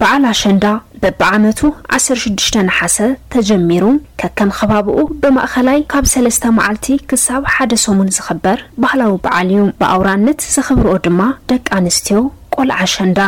በዓል ኣሸንዳ በብዓመቱ ዓሰርተ ሽዱሽተ ነሓሰ ተጀሚሩ ከከም ኸባብኡ ብማእኸላይ ካብ ሰለስተ መዓልቲ ክሳብ ሓደ ሰሙን ዝኽበር ባህላዊ በዓል እዩ። ብኣውራነት ዘኽብርኦ ድማ ደቂ ኣንስትዮ ቆልዓ ኣሸንዳ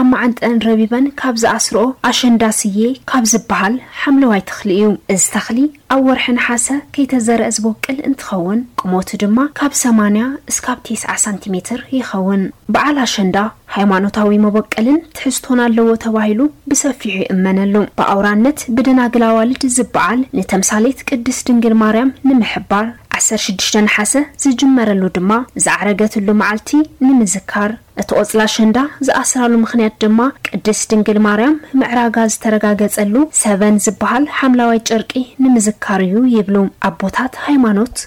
ኣብ መዓንጠን ረቢበን ካብ ዝኣስርኦ ኣሸንዳ ስየ ካብ ዝበሃል ሓምለዋይ ተኽሊ እዩ። እዚ ተኽሊ ኣብ ወርሒ ነሓሰ ከይተዘርአ ዝበቁል እንትኸውን ቁመቱ ድማ ካብ 80 እስካብ 90 ሳንቲሜትር ይኸውን። በዓል ኣሸንዳ ሃይማኖታዊ መበቆልን ትሕዝቶን ኣለዎ ተባሂሉ ብሰፊሑ ይእመነሉ። ብኣውራነት ብደናግል ኣዋልድ ዝበዓል ንተምሳሌት ቅድስት ድንግል ማርያም ንምሕባር፣ ዓሰርተ ሽዱሽተ ነሓሰ ዝጅመረሉ ድማ ዝዓረገትሉ መዓልቲ ንምዝካር፣ እቲ ቆጽሊ ኣሸንዳ ዝኣስራሉ ምኽንያት ድማ ቅድስት ድንግል ማርያም ምዕራጋ ዝተረጋገጸሉ ሰቨን ዝበሃል ሓምላዋይ ጨርቂ ንምዝካር እዩ ይብሉ ኣቦታት ሃይማኖት።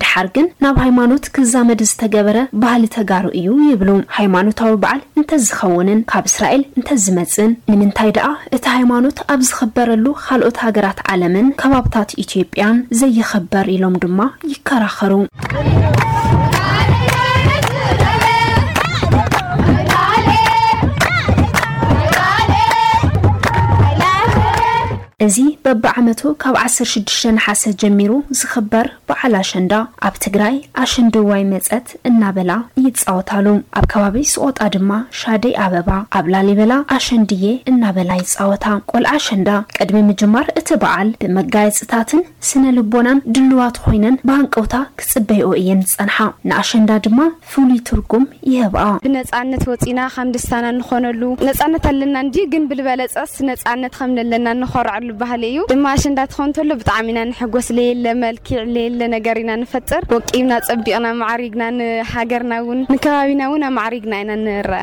ድሓር ግን ናብ ሃይማኖት ክዛመድ ዝተገበረ ባህሊ ተጋሩ እዩ ይብሉ። ሃይማኖታዊ በዓል እንተዝኸውንን ካብ እስራኤል እንተዝመጽእን ንምንታይ ደኣ እቲ ሃይማኖት ኣብ ዝኽበረሉ ኻልኦት ሃገራት ዓለምን ከባብታት ኢትዮጵያን ዘይኽበር ኢሎም ድማ ይከራኸሩ። እዚ በብዓመቱ ካብ ዓሰርተ ሽዱሽተ ነሓሰ ጀሚሩ ዝኽበር በዓል ኣሸንዳ፣ ኣብ ትግራይ ኣሸንድዋይ መጸት እናበላ ይጻወታሉ። ኣብ ከባቢ ስቖጣ ድማ ሻደይ ኣበባ፣ ኣብ ላሊበላ ኣሸንድየ እናበላ ይጻወታ። ቆልዓ ኣሸንዳ ቅድሚ ምጅማር እቲ በዓል ብመጋየጽታትን፣ ስነ ልቦናን ድሉዋት ኾይነን ብሃንቀውታ ክጽበይኦ እየን ዝጸንሓ። ንኣሸንዳ ድማ ፍሉይ ትርጉም ይህብኣ። ብነጻነት ወጺና ከም ደስታና እንኾነሉ ነጻነት ኣለና እንድዩ ግን ብልበለጸስ ነጻነት ከም ለለና እንኾርዐሉ ባህሊ እዩ ድማ ኣሸንዳ ትኾን እንተሎ ብጣዕሚ ኢና ንሕጎስ ለየለ መልኪዕ ለየለ ነገር ኢና ንፈጥር ወቂብና ጸቢቕና ኣማዕሪግና ንሃገርና ውን ንከባቢና ውን ኣማዕሪግና ኢና ንረኣ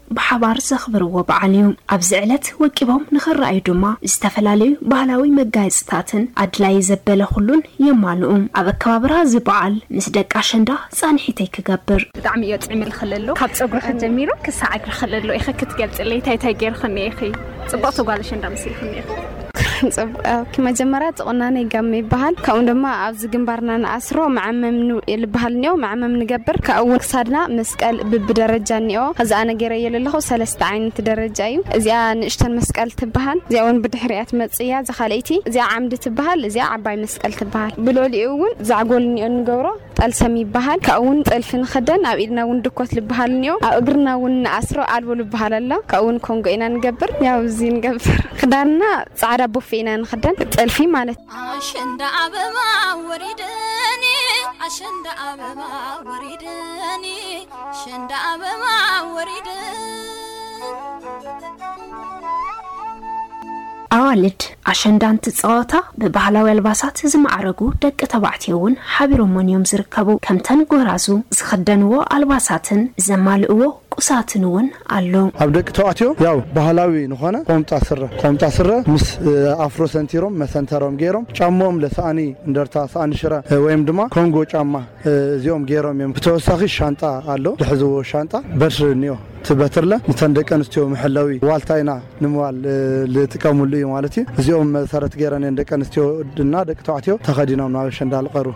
ብሓባር ዘኽብርዎ በዓል እዩ። ኣብዚ ዕለት ወቂቦም ንኽረኣዩ ድማ ዝተፈላለዩ ባህላዊ መጋየፅታትን ኣድላዪ ዘበለ ኹሉን የማልኡ። ኣብ ኣከባብራ እዚ በዓል ምስ ደቂ ኣሸንዳ ፃንሒተይ ክገብር። ብጣዕሚ እዮ ጥዒምልኺ ለሎ ካብ ፀጉርኺ ጀሚሩ ክሳዕ እግርኺ ለሎ ኢኺ ክትገልፅለይ ታይ ታይ ገይርኽኒ ኢኺ? ፅብቕቲ ጓል ኣሸንዳ መሲልክኒ ኢኹም መጀመርያ ጥቁናነ ይጋመ ይበሃል ካብኡ ድማ ኣብዚ ግንባርና ንኣስሮ መዓመም ልበሃል እኒኦ መዓመም ንገብር ካብኡ እውን ክሳድና መስቀል ብብደረጃ እኒኦ እዚ ኣነ ገይረዮ ዘለኹ ሰለስተ ዓይነት ደረጃ እዩ እዚኣ ንእሽተን መስቀል ትበሃል እዚኣ እውን ብድሕሪያ ትመፅእ እያ እዛ ካልኣይቲ እዚኣ ዓምዲ ትበሃል እዚኣ ዓባይ መስቀል ትበሃል ብልዕሊኡ እውን ዛዕጎል እኒኦ ንገብሮ ጠልሰም ይበሃል። ካብኡ ውን ጥልፊ ንኽደን፣ ኣብ ኢድና ውን ድኮት ልበሃል እኒኦ፣ ኣብ እግርና ውን ንኣስሮ ኣልቦ ልበሃል ኣሎ፣ ካብኡ ውን ኮንጎ ኢና ንገብር፣ ያው እዚ ንገብር። ክዳንና ጻዕዳ ቦፌ ኢና ንኽደን፣ ጥልፊ ማለት። ኣሸንዳ ኣበባ ወሪድኒ ኣሸንዳ ኣበባ ወሪድኒ ኣሸንዳ ኣበባ ወሪድኒ። ኣዋልድ ኣሸንዳ እንትፃወታ ብባህላዊ ኣልባሳት ዝማዕረጉ ደቂ ተባዕትዮ እውን ሓቢሮሞን እዮም ዝርከቡ። ከምተን ጎራዙ ዝኽደንዎ ኣልባሳትን ዘማልእዎ ቁሳትን እውን ኣሎ። ኣብ ደቂ ተባዕትዮ ያው ባህላዊ ንኾነ ቆምጣ ስረ፣ ቆምጣ ስረ ምስ ኣፍሮ ሰንቲሮም መሰንተሮም ገይሮም ጫምኦም ለሳእኒ እንደርታ፣ ሳእኒ ሽረ ወይም ድማ ኮንጎ ጫማ፣ እዚኦም ጌሮም እዮም ብተወሳኺ ሻንጣ ኣሎ ዝሕዝዎ ሻንጣ በትሪ እኒኦ እቲ በትርለ ንተን ደቂ ኣንስትዮ መሐለዊ ዋልታ ኢና ንምባል ልጥቀምሉ እዩ ማለት እዩ እዚኦም መሰረት ጌረን እየን ደቂ ኣንስትዮ እና ደቂ ተባዕትዮ ተኸዲኖም ናብ ኣሸንዳ ልቐርቡ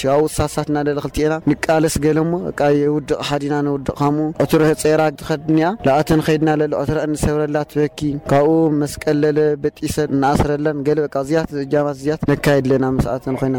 ሽያው ሳሳት ናደለ ክልቲኤና ንቃለስ ገለ እሞ እቃ የውድቕ ሓዲና ነውድቕ ካምኡ ዕትሮ ህጸይራ ትኸድ እኒኣ ለኣተን ኸይድና ለለ ዕትረኣን ንሰብረላ ትበኪ ካብኡ መስቀል ለለ በጢሰን ንኣስረለን ገለ በቃ እዚያት እጃማት እዚያት ነካይድ ለና ምስኣተን ኾይና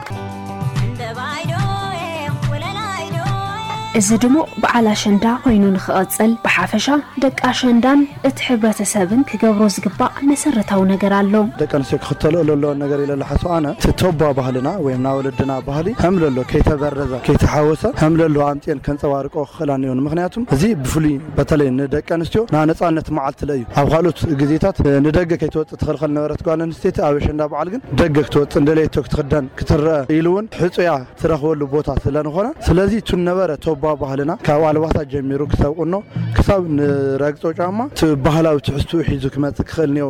እዚ ድሙቕ በዓል ኣሸንዳ ኮይኑ ንክቕፅል ብሓፈሻ ደቂ ኣሸንዳን እቲ ሕብረተሰብን ክገብሮ ዝግባእ መሰረታዊ ነገር ኣሎ። ደቂ ኣንስትዮ ክኽተልኦ ለለወን ነገር ኢለ ልሓስቦ ኣነ እቲ ቶባ ባህልና ወይም ናይ ወለድና ባህሊ ሀምለሎ ከይተበረዘ ከይተሓወሰ ሀምለሎ ኣምፅኤን ከንፀባርቅኦ ክኽእላ እኒኦን ምኽንያቱም እዚ ብፍሉይ በተለይ ንደቂ ኣንስትዮ ናይ ነፃነት መዓልቲ ለእዩ ኣብ ኻልኦት ግዜታት ንደገ ከይትወፅእ እትኽልኸል ነበረት ጓል ኣንስተይቲ ኣብ ኣሸንዳ በዓል ግን ደገ ክትወጽእን ደለየቶ ክትኽደን ክትረኣ ኢሉ ውን ሕጹያ ትረኽበሉ ቦታ ስለንኾነ ስለዚ ቱነበረ ቶባ ባህልና ካብ ኣልባሳት ጀሚሩ ክሳብ ቁኖ ክሳብ ንረግጾ ጫማ እቲ ባህላዊ ትሕዝትኡ ሒዙ ክመጽእ ክኽእል ኔዎ።